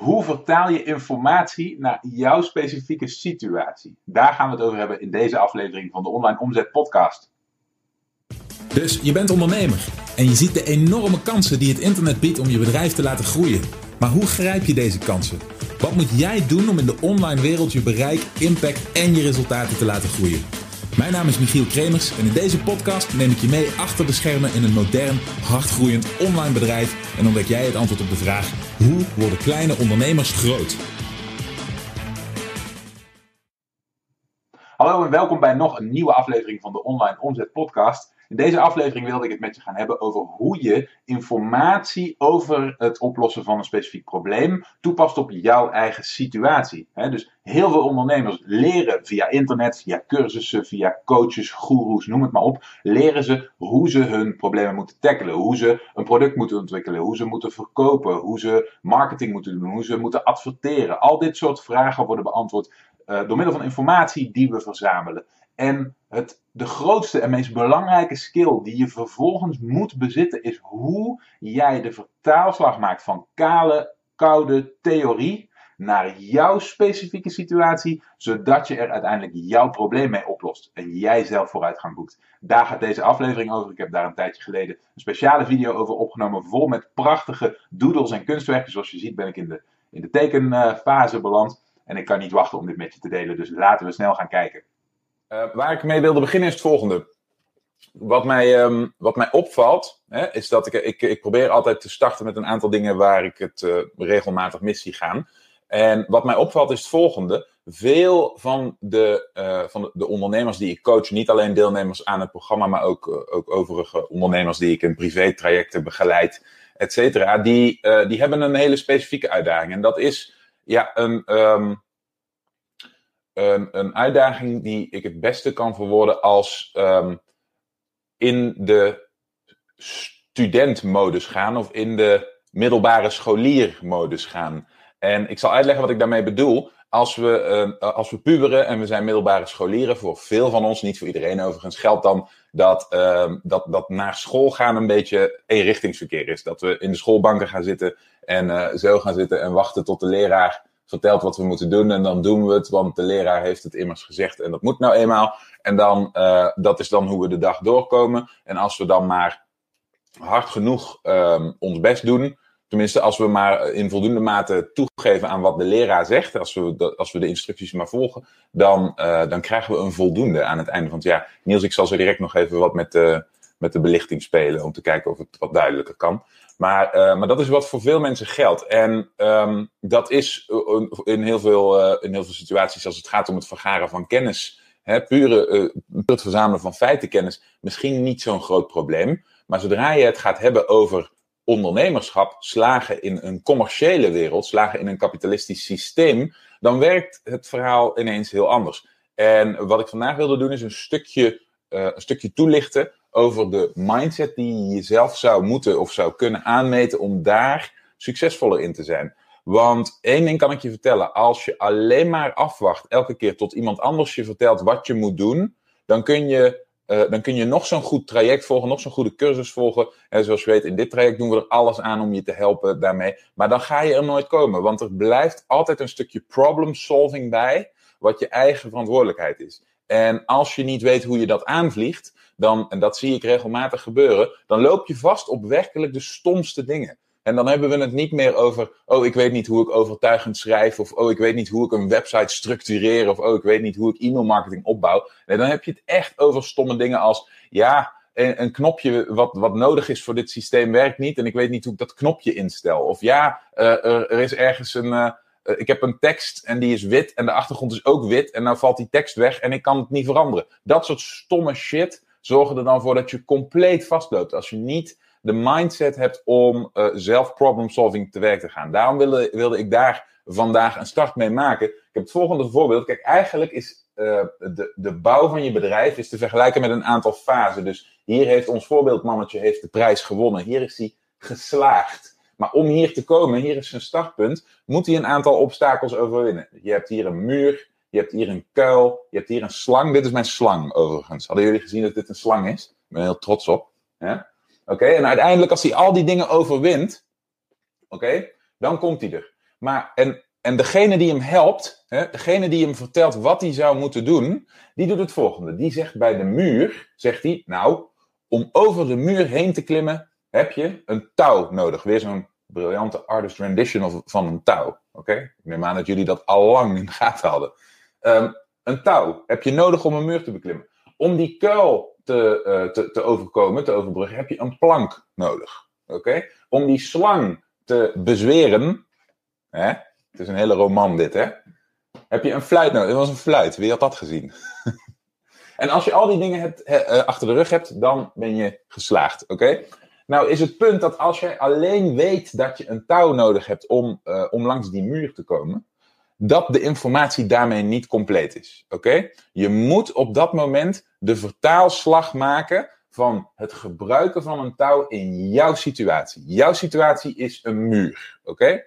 Hoe vertaal je informatie naar jouw specifieke situatie? Daar gaan we het over hebben in deze aflevering van de Online Omzet Podcast. Dus je bent ondernemer en je ziet de enorme kansen die het internet biedt om je bedrijf te laten groeien. Maar hoe grijp je deze kansen? Wat moet jij doen om in de online wereld je bereik, impact en je resultaten te laten groeien? Mijn naam is Michiel Kremers en in deze podcast neem ik je mee achter de schermen in een modern, hardgroeiend online bedrijf en ontdek jij het antwoord op de vraag: hoe worden kleine ondernemers groot? Hallo en welkom bij nog een nieuwe aflevering van de Online Omzet Podcast. In deze aflevering wilde ik het met je gaan hebben over hoe je informatie over het oplossen van een specifiek probleem toepast op jouw eigen situatie. dus heel veel ondernemers leren via internet, via cursussen, via coaches, goeroes, noem het maar op, leren ze hoe ze hun problemen moeten tackelen, hoe ze een product moeten ontwikkelen, hoe ze moeten verkopen, hoe ze marketing moeten doen, hoe ze moeten adverteren. Al dit soort vragen worden beantwoord uh, door middel van informatie die we verzamelen. En het, de grootste en meest belangrijke skill die je vervolgens moet bezitten is hoe jij de vertaalslag maakt van kale, koude theorie naar jouw specifieke situatie, zodat je er uiteindelijk jouw probleem mee oplost en jij zelf vooruitgang boekt. Daar gaat deze aflevering over. Ik heb daar een tijdje geleden een speciale video over opgenomen, vol met prachtige doodles en kunstwerken. Zoals je ziet ben ik in de, in de tekenfase beland en ik kan niet wachten om dit met je te delen, dus laten we snel gaan kijken. Uh, waar ik mee wilde beginnen is het volgende. Wat mij, um, wat mij opvalt, hè, is dat ik, ik, ik probeer altijd te starten met een aantal dingen waar ik het uh, regelmatig mis zie gaan. En wat mij opvalt is het volgende. Veel van de, uh, van de, de, ondernemers die ik coach, niet alleen deelnemers aan het programma, maar ook, ook overige ondernemers die ik in privé-trajecten begeleid, et cetera, die, die hebben een hele specifieke uitdaging. En dat is ja, een, um, een, een uitdaging die ik het beste kan verwoorden als um, in de studentmodus gaan of in de middelbare scholiermodus gaan. En ik zal uitleggen wat ik daarmee bedoel. Als we, uh, als we puberen en we zijn middelbare scholieren, voor veel van ons, niet voor iedereen overigens, geldt dan dat, dat, dat naar school gaan een beetje eenrichtingsverkeer is. Dat we in de schoolbanken gaan zitten en uh, zo gaan zitten en wachten tot de leraar vertelt wat we moeten doen en dan doen we het, want de leraar heeft het immers gezegd en dat moet nou eenmaal. En dan, uh, dat is dan hoe we de dag doorkomen. En als we dan maar hard genoeg um, ons best doen, tenminste als we maar in voldoende mate toegeven aan wat de leraar zegt, als we de, als we de instructies maar volgen, dan, uh, dan krijgen we een voldoende aan het einde van het jaar. Niels, ik zal zo direct nog even wat met de, met de belichting spelen om te kijken of het wat duidelijker kan. Maar, uh, maar dat is wat voor veel mensen geldt. En um, dat is in heel, veel, uh, in heel veel situaties, als het gaat om het vergaren van kennis, hè, pure, uh, het verzamelen van feitenkennis, misschien niet zo'n groot probleem. Maar zodra je het gaat hebben over ondernemerschap, slagen in een commerciële wereld, slagen in een kapitalistisch systeem, dan werkt het verhaal ineens heel anders. En wat ik vandaag wilde doen is een stukje, een stukje toelichten over de mindset die je jezelf zou moeten of zou kunnen aanmeten om daar succesvoller in te zijn. Want één ding kan ik je vertellen: als je alleen maar afwacht elke keer tot iemand anders je vertelt wat je moet doen, dan kun je, uh, dan kun je nog zo'n goed traject volgen, nog zo'n goede cursus volgen. En zoals je weet, in dit traject doen we er alles aan om je te helpen daarmee. Maar dan ga je er nooit komen, want er blijft altijd een stukje problem solving bij, wat je eigen verantwoordelijkheid is. En als je niet weet hoe je dat aanvliegt, dan, en dat zie ik regelmatig gebeuren, dan loop je vast op werkelijk de stomste dingen. En dan hebben we het niet meer over, oh, ik weet niet hoe ik overtuigend schrijf, of oh, ik weet niet hoe ik een website structureer, of oh, ik weet niet hoe ik e-mailmarketing opbouw. Nee, dan heb je het echt over stomme dingen als, ja, een, knopje wat, wat nodig is voor dit systeem werkt niet, en ik weet niet hoe ik dat knopje instel. Of ja, uh, er, is ergens een. Uh, ik heb een tekst en die is wit en de achtergrond is ook wit en nou valt die tekst weg en ik kan het niet veranderen. Dat soort stomme shit zorgen er dan voor dat je compleet vastloopt. Als je niet de mindset hebt om uh, zelf problem solving te werk te gaan. Daarom wilde, wilde ik daar vandaag een start mee maken. Ik heb het volgende voorbeeld. Kijk, eigenlijk is uh, de, de bouw van je bedrijf is te vergelijken met een aantal fasen. Dus hier heeft ons voorbeeldmannetje heeft de prijs gewonnen. Hier is hij geslaagd. Maar om hier te komen, hier is zijn startpunt, moet hij een aantal obstakels overwinnen. Je hebt hier een muur, je hebt hier een kuil. Je hebt hier een slang. Dit is mijn slang overigens. Hadden jullie gezien dat dit een slang is? Ik ben heel trots op. Oké, en uiteindelijk als hij al die dingen overwint, oké, dan komt hij er. Maar, en, en degene die hem helpt, hè, degene die hem vertelt wat hij zou moeten doen, die doet het volgende. Die zegt bij de muur, zegt hij, nou, om over de muur heen te klimmen, heb je een touw nodig. Weer zo'n briljante artist rendition van een touw. Oké? Ik neem aan dat jullie dat al lang in de gaten hadden. Ehm, een touw heb je nodig om een muur te beklimmen. Om die kuil te, uh, te, te overkomen, te overbruggen, heb je een plank nodig. Oké? Om die slang te bezweren, hè? het is een hele roman dit, hè? heb je een fluit nodig. Het was een fluit, wie had dat gezien? en als je al die dingen hebt, uh, achter de rug hebt, dan ben je geslaagd. Oké? Nou is het punt dat als jij alleen weet dat je een touw nodig hebt om, uh, om langs die muur te komen, dat de informatie daarmee niet compleet is. Oké? Je moet op dat moment de vertaalslag maken van het gebruiken van een touw in jouw situatie. Jouw situatie is een muur. Oké?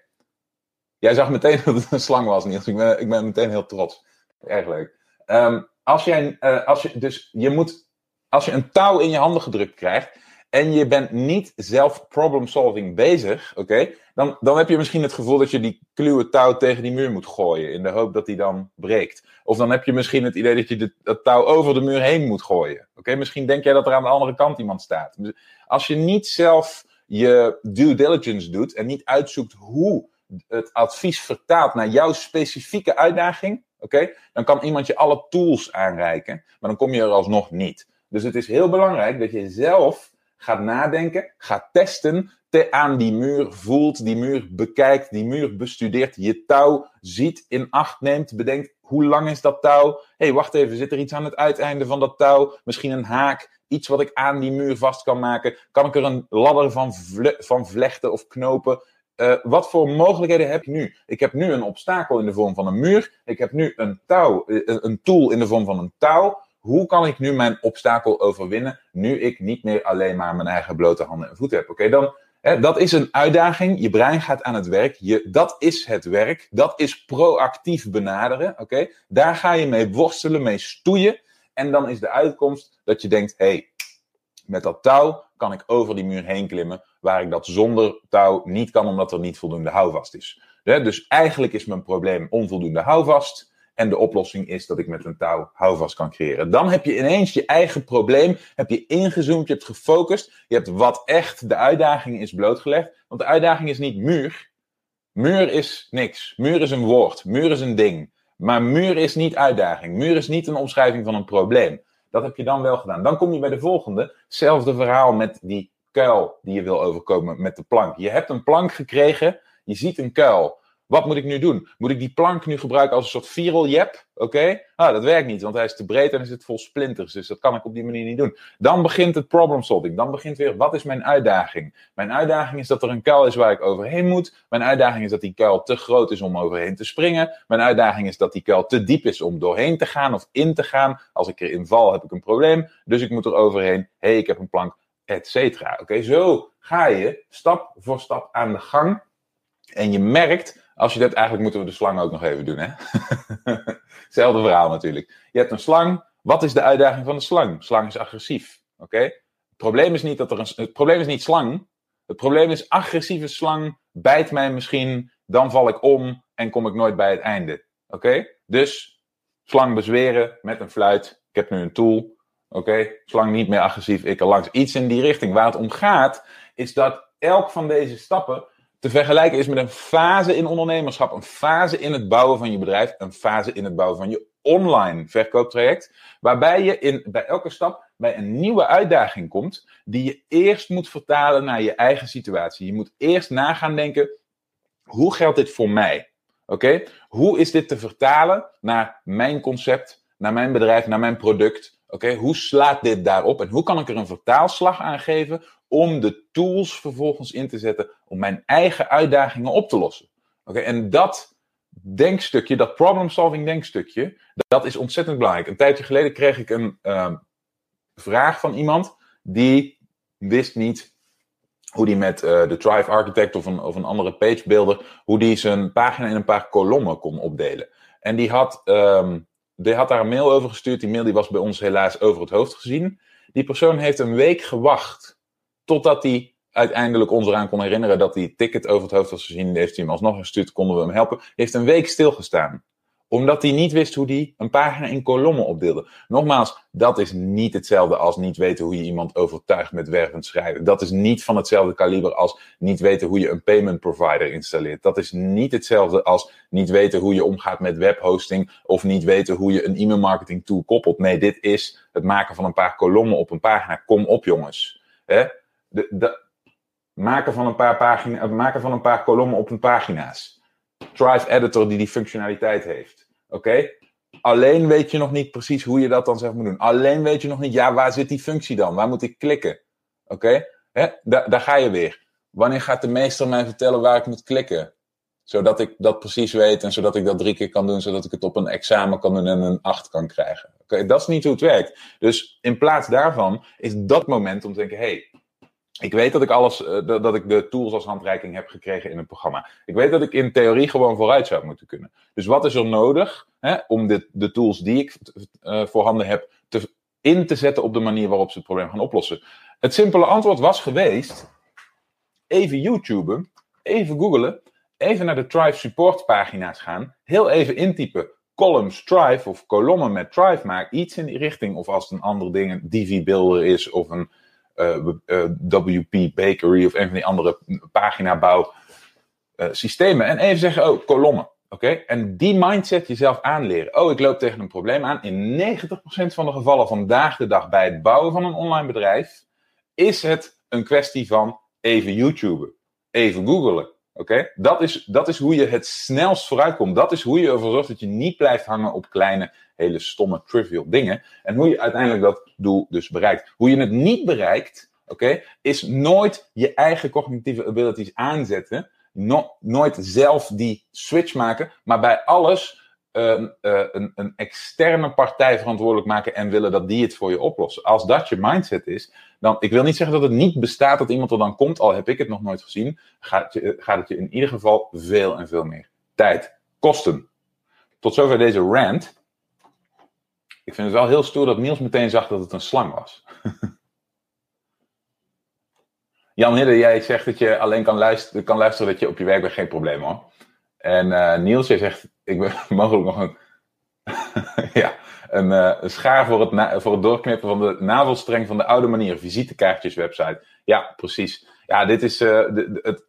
Jij zag meteen dat het een slang was, Niels. Ik ben, ik ben meteen heel trots. Erg leuk. Um, als, jij, uh, als, je, dus je moet, als je een touw in je handen gedrukt krijgt en je bent niet zelf problem solving bezig, oké, dan, dan heb je misschien het gevoel dat je die kluwe touw tegen die muur moet gooien in de hoop dat die dan breekt. Of dan heb je misschien het idee dat je de, dat touw over de muur heen moet gooien. Oké, misschien denk jij dat er aan de andere kant iemand staat. Dus als je niet zelf je due diligence doet en niet uitzoekt hoe het advies vertaalt naar jouw specifieke uitdaging, oké, dan kan iemand je alle tools aanreiken, maar dan kom je er alsnog niet. Dus het is heel belangrijk dat je zelf gaat nadenken, gaat testen, te aan die muur voelt, die muur bekijkt, die muur bestudeert, je touw ziet, in acht neemt, bedenkt hoe lang is dat touw? Hé, hey, wacht even, zit er iets aan het uiteinde van dat touw? Misschien een haak, iets wat ik aan die muur vast kan maken? Kan ik er een ladder van, van vlechten of knopen? Uh, wat voor mogelijkheden heb je nu? Ik heb nu een obstakel in de vorm van een muur. Ik heb nu een touw, uh, een tool in de vorm van een touw hoe kan ik nu mijn obstakel overwinnen, nu ik niet meer alleen maar mijn eigen blote handen en voeten heb? Oké, dan, hè, dat is een uitdaging. Je brein gaat aan het werk. Je, dat is het werk. Dat is proactief benaderen. Oké, daar ga je mee worstelen, mee stoeien. En dan is de uitkomst dat je denkt, hé, hey, met dat touw kan ik over die muur heen klimmen, waar ik dat zonder touw niet kan, omdat er niet voldoende houvast is. Dus eigenlijk is mijn probleem onvoldoende houvast. En de oplossing is dat ik met een touw houvast kan creëren. Dan heb je ineens je eigen probleem, heb je ingezoomd, je hebt gefocust. Je hebt wat echt de uitdaging is blootgelegd. Want de uitdaging is niet muur. Muur is niks. Muur is een woord. Muur is een ding. Maar muur is niet uitdaging. Muur is niet een omschrijving van een probleem. Dat heb je dan wel gedaan. Dan kom je bij de volgende. Hetzelfde verhaal met die kuil die je wil overkomen met de plank. Je hebt een plank gekregen. Je ziet een kuil. Wat moet ik nu doen? Moet ik die plank nu gebruiken als een soort viraljep? Oké? Ah, dat werkt niet, want hij is te breed en is het vol splinters. Dus dat kan ik op die manier niet doen. Dan begint het problem solving. Dan begint weer, wat is mijn uitdaging? Mijn uitdaging is dat er een kuil is waar ik overheen moet. Mijn uitdaging is dat die kuil te groot is om overheen te springen. Mijn uitdaging is dat die kuil te diep is om doorheen te gaan of in te gaan. Als ik erin val, heb ik een probleem. Dus ik moet er overheen. Hé, hey, ik heb een plank, et cetera. Oké, zo ga je stap voor stap aan de gang. En je merkt als je dat, eigenlijk moeten we de slang ook nog even doen, hè? Hetzelfde verhaal natuurlijk. Je hebt een slang. Wat is de uitdaging van de slang? Slang is agressief, oké? Het probleem is niet dat er een, het probleem is niet slang. Het probleem is agressieve slang bijt mij misschien, dan val ik om en kom ik nooit bij het einde, oké? Dus slang bezweren met een fluit. Ik heb nu een tool, oké? Slang niet meer agressief, ik er langs. Iets in die richting. Waar het om gaat, is dat elk van deze stappen te vergelijken is met een fase in ondernemerschap, een fase in het bouwen van je bedrijf, een fase in het bouwen van je online verkooptraject, waarbij je in, bij elke stap bij een nieuwe uitdaging komt, die je eerst moet vertalen naar je eigen situatie. Je moet eerst nagaan denken, hoe geldt dit voor mij? Oké? Hoe is dit te vertalen naar mijn concept, naar mijn bedrijf, naar mijn product? Oké, hoe slaat dit daarop en hoe kan ik er een vertaalslag aan geven om de tools vervolgens in te zetten om mijn eigen uitdagingen op te lossen. Oké, en dat denkstukje, dat problem-solving denkstukje, dat is ontzettend belangrijk. Een tijdje geleden kreeg ik een uh, vraag van iemand die wist niet hoe die met uh, de Thrive Architect of een, of een andere pagebuilder, hoe die zijn pagina in een paar kolommen kon opdelen. En die had, um, die had daar een mail over gestuurd. Die mail die was bij ons helaas over het hoofd gezien. Die persoon heeft een week gewacht totdat hij uiteindelijk ons eraan kon herinneren dat die ticket over het hoofd was gezien, heeft hij hem alsnog gestuurd, konden we hem helpen. Heeft een week stilgestaan omdat hij niet wist hoe hij een pagina in kolommen opdeelde. Nogmaals, dat is niet hetzelfde als niet weten hoe je iemand overtuigt met wervend schrijven. Dat is niet van hetzelfde kaliber als niet weten hoe je een payment provider installeert. Dat is niet hetzelfde als niet weten hoe je omgaat met webhosting of niet weten hoe je een e-mail marketing tool koppelt. Nee, dit is het maken van een paar kolommen op een pagina. Kom op, jongens. Hè? De, maken, van een paar maken van een paar kolommen op een pagina's. Thrive Editor die die functionaliteit heeft. Oké? Alleen weet je nog niet precies hoe je dat dan zelf moet doen. Alleen weet je nog niet, ja, waar zit die functie dan? Waar moet ik klikken? Oké? Okay? Daar ga je weer. Wanneer gaat de meester mij vertellen waar ik moet klikken? Zodat ik dat precies weet en zodat ik dat drie keer kan doen, zodat ik het op een examen kan doen en een 8 kan krijgen. Oké, dat is niet hoe het werkt. Dus in plaats daarvan is dat moment om te denken: hé, hey, ik weet dat ik alles, uh, dat ik de tools als handreiking heb gekregen in een programma. Ik weet dat ik in theorie gewoon vooruit zou moeten kunnen. Dus wat is er nodig hè, om dit, de tools die ik uh, voorhanden heb te, in te zetten op de manier waarop ze het probleem gaan oplossen? Het simpele antwoord was geweest: even YouTuben, even googlen, even naar de Thrive support pagina's gaan, heel even intypen columns Thrive of kolommen met Thrive maak, iets in die richting. Of als het een andere ding, een Divi Builder is of een WP Bakery of een van die andere paginabouw uh, systemen. En even zeggen, oh, kolommen. Oké? En die mindset jezelf aanleren. Oh, ik loop tegen een probleem aan. In 90% van de gevallen vandaag de dag bij het bouwen van een online bedrijf is het een kwestie van even YouTuben, even googlen. Oké? Dat, is, dat is hoe je het snelst vooruit komt. Dat is hoe je ervoor zorgt dat je niet blijft hangen op kleine hele stomme, trivial dingen. En hoe je uiteindelijk dat doel dus bereikt. Hoe je het niet bereikt, oké, is nooit je eigen cognitieve abilities aanzetten. nooit zelf die switch maken, maar bij alles uh, uh, een, een, externe partij verantwoordelijk maken en willen dat die het voor je oplossen. Als dat je mindset is, dan, ik wil niet zeggen dat het niet bestaat dat iemand er dan komt, al heb ik het nog nooit gezien, gaat, gaat het je in ieder geval veel en veel meer tijd kosten. Tot zover deze rant. Ik vind het wel heel stoer dat Niels meteen zag dat het een slang was. Jan Hidde, jij zegt dat je alleen kan luisteren, kan luisteren dat je op je werk bent, geen probleem hoor. En uh, Niels, jij zegt, ik ben mogelijk nog een, ja, een, uh, een, schaar voor het, voor het doorknippen van de navelstreng van de oude manier, visitekaartjes website. Ja, precies. Ja, dit is, uh, de, het,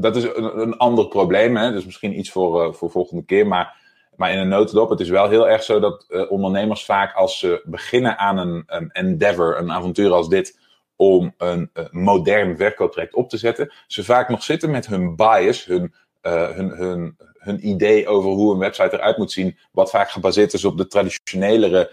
dat is een, een, ander probleem, hè? dus misschien iets voor, voor volgende keer, maar maar in een notendop, het is wel heel erg zo dat ondernemers vaak als ze beginnen aan een, een endeavor, een avontuur als dit, om een modern verkooptraject op te zetten, ze vaak nog zitten met hun bias, hun, uh, hun, hun, hun idee over hoe een website eruit moet zien, wat vaak gebaseerd is op de traditionelere,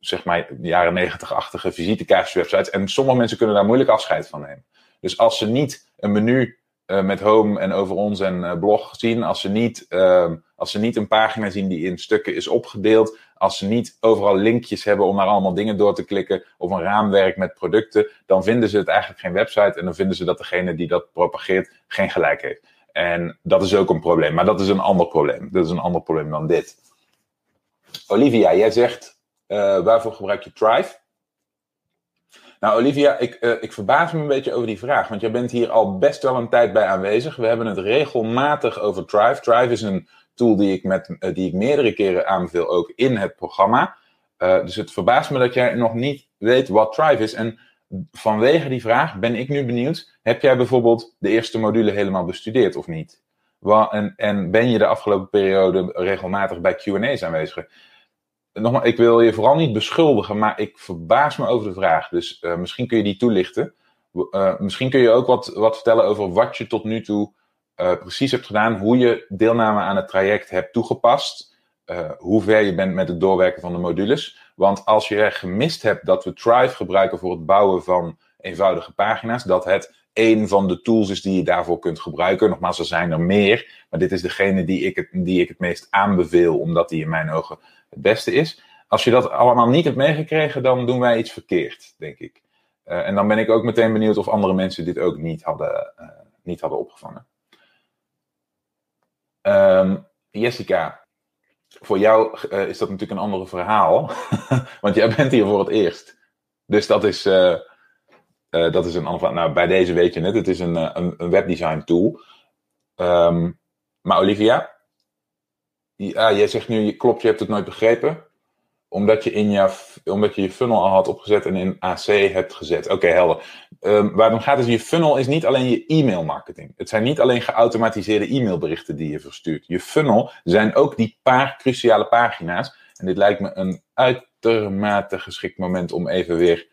zeg maar, jaren negentig-achtige visitekaartjeswebsites. En sommige mensen kunnen daar moeilijk afscheid van nemen. Dus als ze niet een menu uh, met Home en over ons en blog zien. Als ze, niet, uh, als ze niet een pagina zien die in stukken is opgedeeld. Als ze niet overal linkjes hebben om naar allemaal dingen door te klikken. Of een raamwerk met producten. Dan vinden ze het eigenlijk geen website. En dan vinden ze dat degene die dat propageert geen gelijk heeft. En dat is ook een probleem. Maar dat is een ander probleem. Dat is een ander probleem dan dit. Olivia, jij zegt waarvoor gebruik je Thrive? Nou, Olivia, ik, uh, ik verbaas me een beetje over die vraag. Want jij bent hier al best wel een tijd bij aanwezig. We hebben het regelmatig over Thrive. Thrive is een tool die ik, met, uh, die ik meerdere keren aanbeveel, ook in het programma. Dus het verbaast me dat jij nog niet weet wat Thrive is. En vanwege die vraag ben ik nu benieuwd. Heb jij bijvoorbeeld de eerste module helemaal bestudeerd of niet? En, en ben je de afgelopen periode regelmatig bij QA's aanwezig? nogmaals, ik wil je vooral niet beschuldigen, maar ik verbaas me over de vraag. Dus uh, misschien kun je die toelichten. Uh, misschien kun je ook wat, wat vertellen over wat je tot nu toe uh, precies hebt gedaan, hoe je deelname aan het traject hebt toegepast, hoe ver je bent met het doorwerken van de modules. Want als je gemist hebt dat we Thrive gebruiken voor het bouwen van eenvoudige pagina's, dat het een van de tools is die je daarvoor kunt gebruiken. Nogmaals, er zijn er meer, maar dit is degene die ik het, die ik het meest aanbeveel, omdat die in mijn ogen het beste is. Als je dat allemaal niet hebt meegekregen, dan doen wij iets verkeerd, denk ik. Uh, en dan ben ik ook meteen benieuwd of andere mensen dit ook niet hadden, uh, niet hadden opgevangen. Um, Jessica, voor jou uh, is dat natuurlijk een ander verhaal, want jij bent hier voor het eerst. Dus dat is, Eh, dat is een ander Nou, bij deze weet je het. Het is een, eh, een, een webdesign tool. Ehm, maar Olivia, ja, jij zegt nu, klopt, je hebt het nooit begrepen. Omdat je, in je, omdat je je funnel al had opgezet en in AC hebt gezet. Oké, helder. Um, waar het om gaat is, je funnel is niet alleen je e-mail marketing. Het zijn niet alleen geautomatiseerde e-mailberichten die je verstuurt. Je funnel zijn ook die paar cruciale pagina's. En dit lijkt me een uitermate geschikt moment om even weer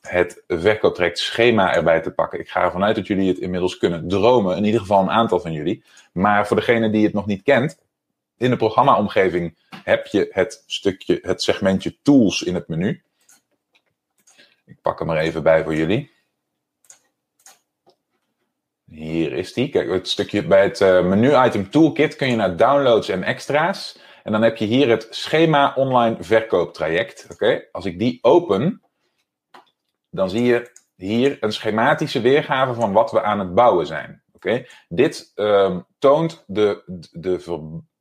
het verkooptraject schema erbij te pakken. Ik ga ervan uit dat jullie het inmiddels kunnen dromen. In ieder geval een aantal van jullie. Maar voor degene die het nog niet kent. In de programmaomgeving heb je het stukje, het segmentje tools in het menu. Ik pak hem er even bij voor jullie. Hier is die. Kijk, het stukje bij het uh, menu-item toolkit kun je naar downloads en extra's. En dan heb je hier het schema online verkooptraject. Oké, als ik die open, dan zie je hier een schematische weergave van wat we aan het bouwen zijn. Oké, dit um, toont de, de ver,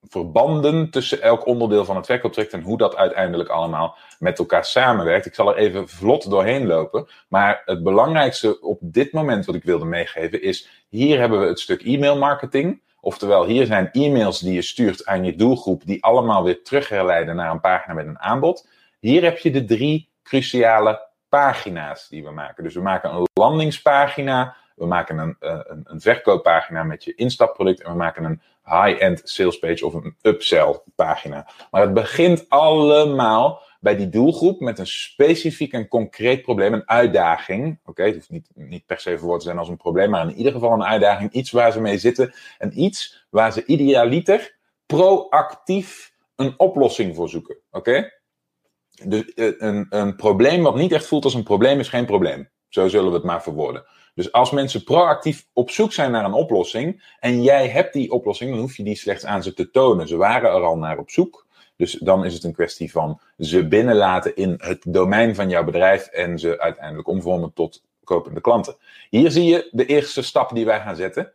verbanden tussen elk onderdeel van het verkooptraject en hoe dat uiteindelijk allemaal met elkaar samenwerkt. Ik zal er even vlot doorheen lopen. Maar het belangrijkste op dit moment wat ik wilde meegeven is: hier hebben we het stuk e-mail marketing. Oftewel, hier zijn e-mails die je stuurt aan je doelgroep, die allemaal weer terugherleiden naar een pagina met een aanbod. Hier heb je de drie cruciale pagina's die we maken. Dus we maken een landingspagina, we maken een, eh, een, een verkooppagina met je instapproduct en we maken een high-end sales page of een upsell pagina. Maar het begint allemaal bij die doelgroep met een specifiek en concreet probleem, een uitdaging. Oké, het hoeft niet, niet per se verwoord te zijn als een probleem, maar in ieder geval een uitdaging. Iets waar ze mee zitten en iets waar ze idealiter proactief een oplossing voor zoeken. Oké? Dus eh, een, een probleem wat niet echt voelt als een probleem is geen probleem. Zo zullen we het maar verwoorden. Dus als mensen proactief op zoek zijn naar een oplossing en jij hebt die oplossing, dan hoef je die slechts aan ze te tonen. Ze waren er al naar op zoek. Dus dan is het een kwestie van ze binnenlaten in het domein van jouw bedrijf en ze uiteindelijk omvormen tot kopende klanten. Hier zie je de eerste stap die wij gaan zetten.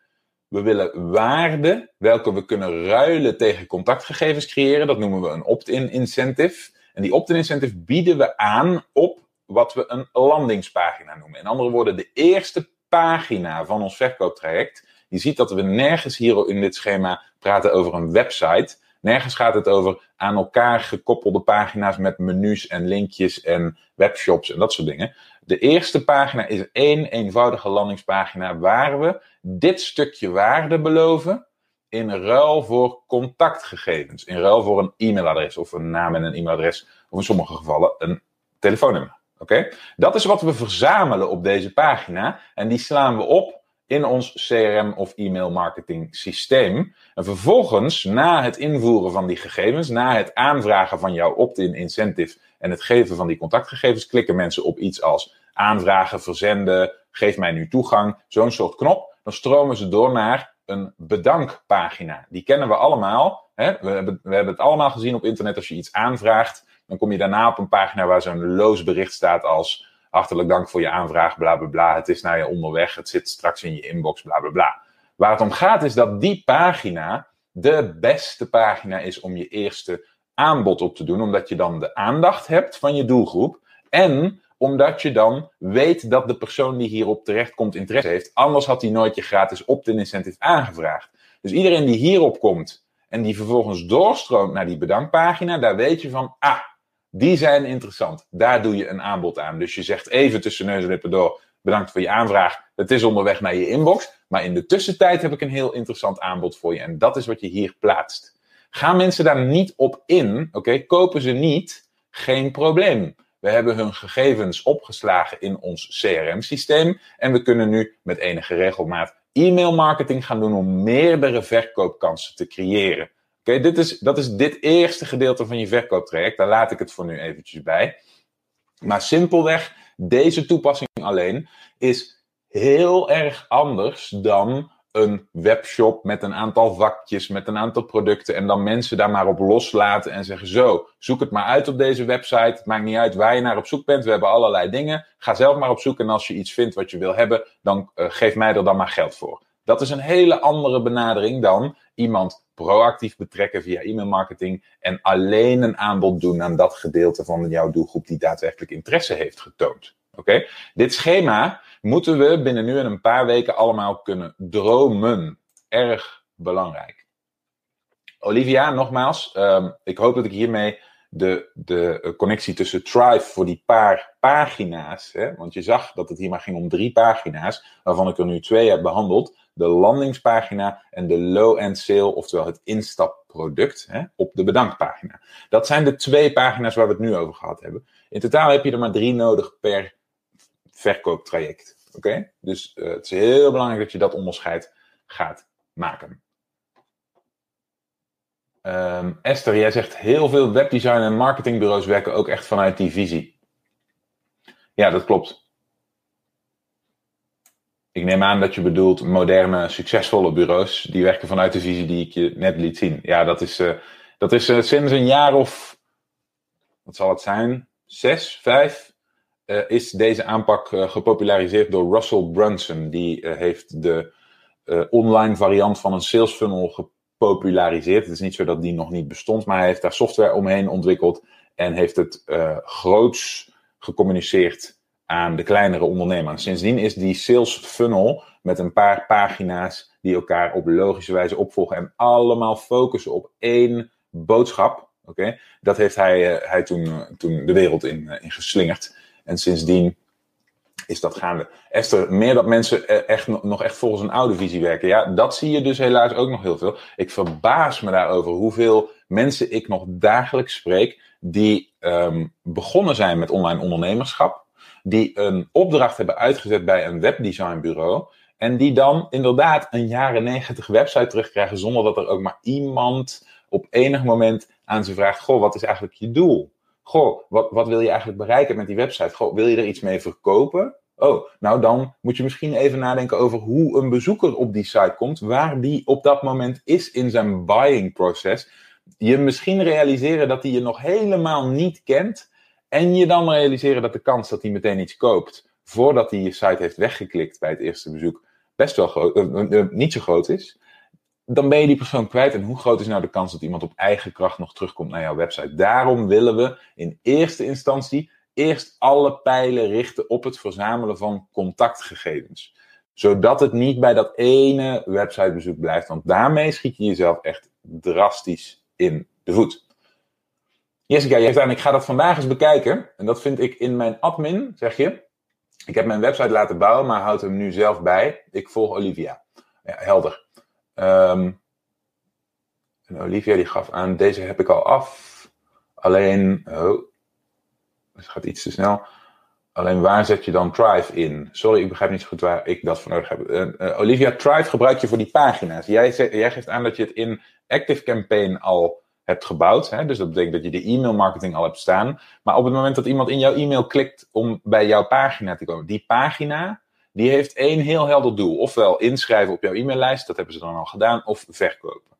We willen waarde, welke we kunnen ruilen tegen contactgegevens creëren. Dat noemen we een opt-in incentive. En die opt-in incentive bieden we aan op wat we een landingspagina noemen. In andere woorden, de eerste pagina van ons verkooptraject. Je ziet dat we nergens hier in dit schema praten over een website. Nergens gaat het over aan elkaar gekoppelde pagina's met menus en linkjes en webshops en dat soort dingen. De eerste pagina is één eenvoudige landingspagina waar we dit stukje waarde beloven in ruil voor contactgegevens. In ruil voor een e-mailadres of een naam en een e-mailadres. Of in sommige gevallen een telefoonnummer. Oké? Dat is wat we verzamelen op deze pagina. En die slaan we op in ons CRM of e-mail marketing systeem. En vervolgens, na het invoeren van die gegevens, na het aanvragen van jouw opt-in incentive en het geven van die contactgegevens, klikken mensen op iets als aanvragen, verzenden, geef mij nu toegang, zo'n soort knop. Dan stromen ze door naar een bedankpagina. Die kennen we allemaal. Hè? We, hebben, we hebben het allemaal gezien op internet. Als je iets aanvraagt, dan kom je daarna op een pagina waar zo'n loos bericht staat als hartelijk dank voor je aanvraag, bla bla bla. Het is naar je onderweg, het zit straks in je inbox, bla bla bla. Waar het om gaat is dat die pagina de beste pagina is om je eerste aanbod op te doen, omdat je dan de aandacht hebt van je doelgroep en omdat je dan weet dat de persoon die hierop terechtkomt interesse heeft. Anders had hij nooit je gratis opt-in incentive aangevraagd. Dus iedereen die hierop komt en die vervolgens doorstroomt naar die bedankpagina, daar weet je van, ah, die zijn interessant. Daar doe je een aanbod aan. Dus je zegt even tussen neus en lippen door, bedankt voor je aanvraag. Het is onderweg naar je inbox. Maar in de tussentijd heb ik een heel interessant aanbod voor je. En dat is wat je hier plaatst. Gaan mensen daar niet op in, oké, kopen ze niet, geen probleem. We hebben hun gegevens opgeslagen in ons CRM-systeem en we kunnen nu met enige regelmaat e-mail marketing gaan doen om meerdere verkoopkansen te creëren. Oké, dit is, dat is dit eerste gedeelte van je verkooptraject. Daar laat ik het voor nu eventjes bij. Maar simpelweg, deze toepassing alleen is heel erg anders dan een webshop met een aantal vakjes, met een aantal producten en dan mensen daar maar op loslaten en zeggen zo, zoek het maar uit op deze website. Het maakt niet uit waar je naar op zoek bent. We hebben allerlei dingen. Ga zelf maar op zoek en als je iets vindt wat je wil hebben, dan uh, geef mij er dan maar geld voor. Dat is een hele andere benadering dan iemand proactief betrekken via e-mailmarketing en alleen een aanbod doen aan dat gedeelte van jouw doelgroep die daadwerkelijk interesse heeft getoond. Oké? Dit schema moeten we binnen nu en een paar weken allemaal kunnen dromen. Erg belangrijk. Olivia, nogmaals, um, ik hoop dat ik hiermee de, de connectie tussen Thrive voor die paar pagina's, hè, want je zag dat het hier maar ging om drie pagina's, waarvan ik er nu twee heb behandeld, de landingspagina en de low-end sale, oftewel het instapproduct hè, op de bedankpagina. Dat zijn de twee pagina's waar we het nu over gehad hebben. In totaal heb je er maar drie nodig per verkooptraject. Oké? Dus uh, het is heel belangrijk dat je dat onderscheid gaat maken. Um, Esther, jij zegt heel veel webdesign en marketingbureaus werken ook echt vanuit die visie. Ja, dat klopt. Ik neem aan dat je bedoelt moderne, succesvolle bureaus. Die werken vanuit de visie die ik je net liet zien. Ja, dat is, uh, dat is uh, sinds een jaar of. Wat zal het zijn? Zes, vijf. Uh, is deze aanpak gepopulariseerd door Russell Brunson. Die heeft de online variant van een sales funnel. Het is niet zo dat die nog niet bestond, maar hij heeft daar software omheen ontwikkeld. En heeft het groots gecommuniceerd aan de kleinere ondernemers. Sindsdien is die sales funnel met een paar pagina's die elkaar op logische wijze opvolgen en allemaal focussen op één boodschap. Oké, Dat heeft hij, uh, hij toen, uh, toen de wereld in, uh, in geslingerd. En sindsdien is dat gaande. Esther, meer dat mensen echt, nog echt volgens een oude visie werken. Ja, dat zie je dus helaas ook nog heel veel. Ik verbaas me daarover hoeveel mensen ik nog dagelijks spreek die um, begonnen zijn met online ondernemerschap die een opdracht hebben uitgezet bij een webdesignbureau. En die dan inderdaad een jaren negentig website terugkrijgen zonder dat er ook maar iemand op enig moment aan ze vraagt: Goh, wat is eigenlijk je doel? Goh, wat, wat wil je eigenlijk bereiken met die website? Goh, wil je er iets mee verkopen? Oh, nou dan moet je misschien even nadenken over hoe een bezoeker op die site komt, waar die op dat moment is in zijn buying proces. Je misschien realiseren dat hij je nog helemaal niet kent en je dan realiseren dat de kans dat hij meteen iets koopt voordat hij je site heeft weggeklikt bij het eerste bezoek best wel groot, uh, uh, niet zo groot is. Dan ben je die persoon kwijt. En hoe groot is nou de kans dat iemand op eigen kracht nog terugkomt naar jouw website? Daarom willen we in eerste instantie eerst alle pijlen richten op het verzamelen van contactgegevens. Zodat het niet bij dat ene websitebezoek blijft. Want daarmee schiet je jezelf echt drastisch in de voet. Jessica, je zegt aan, ik ga dat vandaag eens bekijken. En dat vind ik in mijn admin, zeg je. Ik heb mijn website laten bouwen, maar houd hem nu zelf bij. Ik volg Olivia. Ja, helder. Um, en Olivia die gaf aan, deze heb ik al af. Alleen, oh, het gaat iets te snel. Alleen waar zet je dan Thrive in? Sorry, ik begrijp niet zo goed waar ik dat voor nodig heb. Uh, uh, Olivia, Thrive gebruik je voor die pagina's. Jij, jij geeft aan dat je het in ActiveCampaign al hebt gebouwd. Hè? Dus dat betekent dat je de e-mail marketing al hebt staan. Maar op het moment dat iemand in jouw e-mail klikt om bij jouw pagina te komen, die pagina, die heeft één heel helder doel. Ofwel inschrijven op jouw e-maillijst, dat hebben ze dan al gedaan, of verkopen.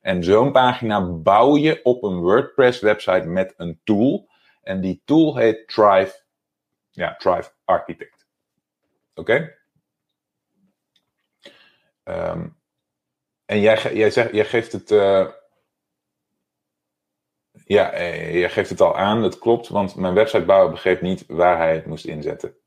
En zo'n pagina bouw je op een WordPress website met een tool. En die tool heet Thrive, ja, Thrive Architect. Oké? Um, en jij, jij, zegt, geeft het. Uh, ja, eh, je geeft het al aan, het klopt, want mijn websitebouwer begreep niet waar hij het moest inzetten.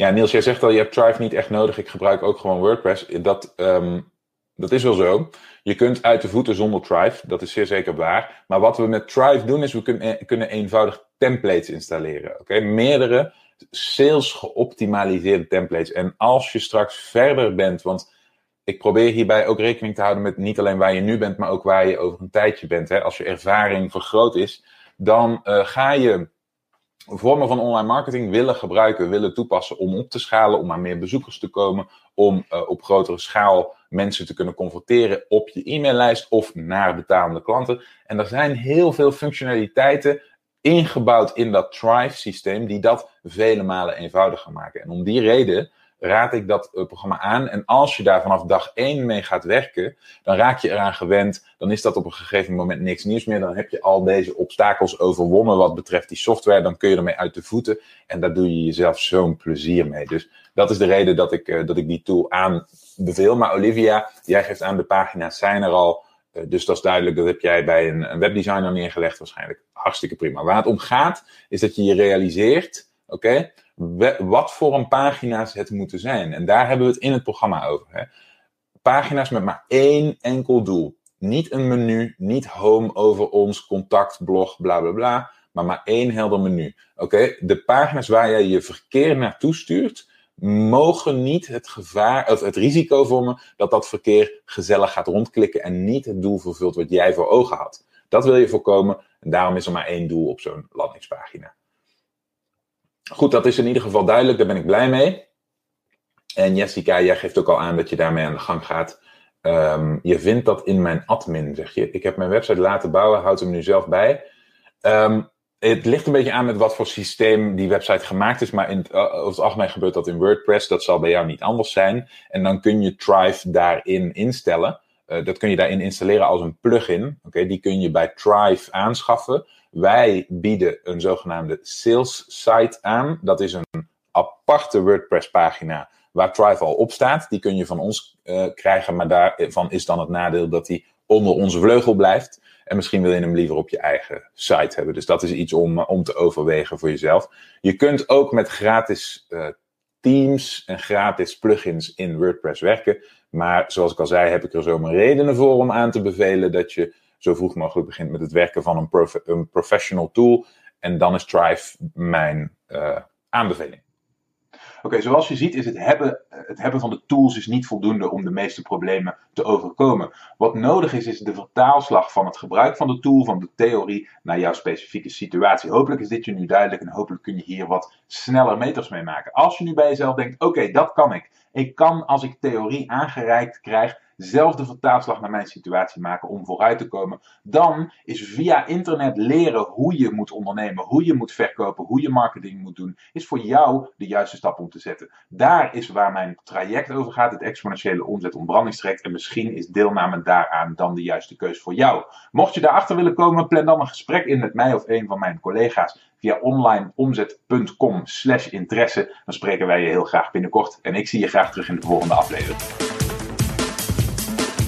Ja, Niels, jij zegt al, je hebt Thrive niet echt nodig. Ik gebruik ook gewoon WordPress. Dat, um, dat is wel zo. Je kunt uit de voeten zonder Thrive, dat is zeer zeker waar. Maar wat we met Thrive doen, is we kunnen, kunnen eenvoudig templates installeren. Oké? Meerdere sales geoptimaliseerde templates. En als je straks verder bent, want ik probeer hierbij ook rekening te houden met niet alleen waar je nu bent, maar ook waar je over een tijdje bent. Hè. Als je ervaring vergroot is, dan uh, ga je vormen van online marketing willen gebruiken, willen toepassen om op te schalen, om aan meer bezoekers te komen, om uh, op grotere schaal mensen te kunnen converteren op je e-maillijst of naar betalende klanten. En er zijn heel veel functionaliteiten ingebouwd in dat Thrive-systeem die dat vele malen eenvoudiger maken. En om die reden raad ik dat uh, programma aan. En als je daar vanaf dag één mee gaat werken, dan raak je eraan gewend. Dan is dat op een gegeven moment niks nieuws meer. Dan heb je al deze obstakels overwonnen wat betreft die software. Dan kun je ermee uit de voeten. En daar doe je jezelf zo'n plezier mee. Dus dat is de reden dat ik, uh, dat ik die tool aanbeveel. Maar Olivia, jij geeft aan, de pagina's zijn er al. dus dat is duidelijk, dat heb jij bij een, een webdesigner neergelegd, waarschijnlijk hartstikke prima. Waar het om gaat, is dat je je realiseert, oké, wat voor een pagina's het moeten zijn. En daar hebben we het in het programma over. Hè. Pagina's met maar één enkel doel. Niet een menu, niet home over ons, contact, blog, bla bla bla, maar maar één helder menu. Oké, de pagina's waar jij je verkeer naartoe stuurt, mogen niet het gevaar, of het risico vormen dat dat verkeer gezellig gaat rondklikken en niet het doel vervult wat jij voor ogen had. Dat wil je voorkomen en daarom is er maar één doel op zo'n landingspagina. Goed, dat is in ieder geval duidelijk, daar ben ik blij mee. En Jessica, jij geeft ook al aan dat je daarmee aan de gang gaat. Um, je vindt dat in mijn admin, zeg je. Ik heb mijn website laten bouwen, houd hem nu zelf bij. Um, het ligt een beetje aan met wat voor systeem die website gemaakt is, maar in het, uh, over het algemeen gebeurt dat in WordPress. Dat zal bij jou niet anders zijn. En dan kun je Thrive daarin instellen. Uh, dat kun je daarin installeren als een plugin. Oké, die kun je bij Thrive aanschaffen. Wij bieden een zogenaamde sales site aan. Dat is een aparte WordPress pagina waar Thrive al op staat. Die kun je van ons uh, krijgen, maar daarvan is dan het nadeel dat die onder onze vleugel blijft. En misschien wil je hem liever op je eigen site hebben. Dus dat is iets om, om te overwegen voor jezelf. Je kunt ook met gratis uh, themes en gratis plugins in WordPress werken. Maar zoals ik al zei, heb ik er zo mijn redenen voor om aan te bevelen dat je zo vroeg mogelijk begint met het werken van een, een professional tool. En dan is Thrive mijn uh, aanbeveling. Oké, zoals je ziet is het hebben, het hebben van de tools is niet voldoende om de meeste problemen te overkomen. Wat nodig is, is de vertaalslag van het gebruik van de tool, van de theorie, naar jouw specifieke situatie. Hopelijk is dit je nu duidelijk en hopelijk kun je hier wat sneller meters mee maken. Als je nu bij jezelf denkt, oké, dat kan ik. Ik kan als ik theorie aangereikt krijg, zelf de vertaalslag naar mijn situatie maken om vooruit te komen. Dan is via internet leren hoe je moet ondernemen, hoe je moet verkopen, hoe je marketing moet doen, is voor jou de juiste stap om te zetten. Daar is waar mijn traject over gaat, het exponentiële omzet. En misschien is deelname daaraan dan de juiste keus voor jou. Mocht je daarachter willen komen, plan dan een gesprek in met mij of een van mijn collega's via onlineomzet.com slash interesse. Dan spreken wij je heel graag binnenkort. En ik zie je graag terug in de volgende aflevering.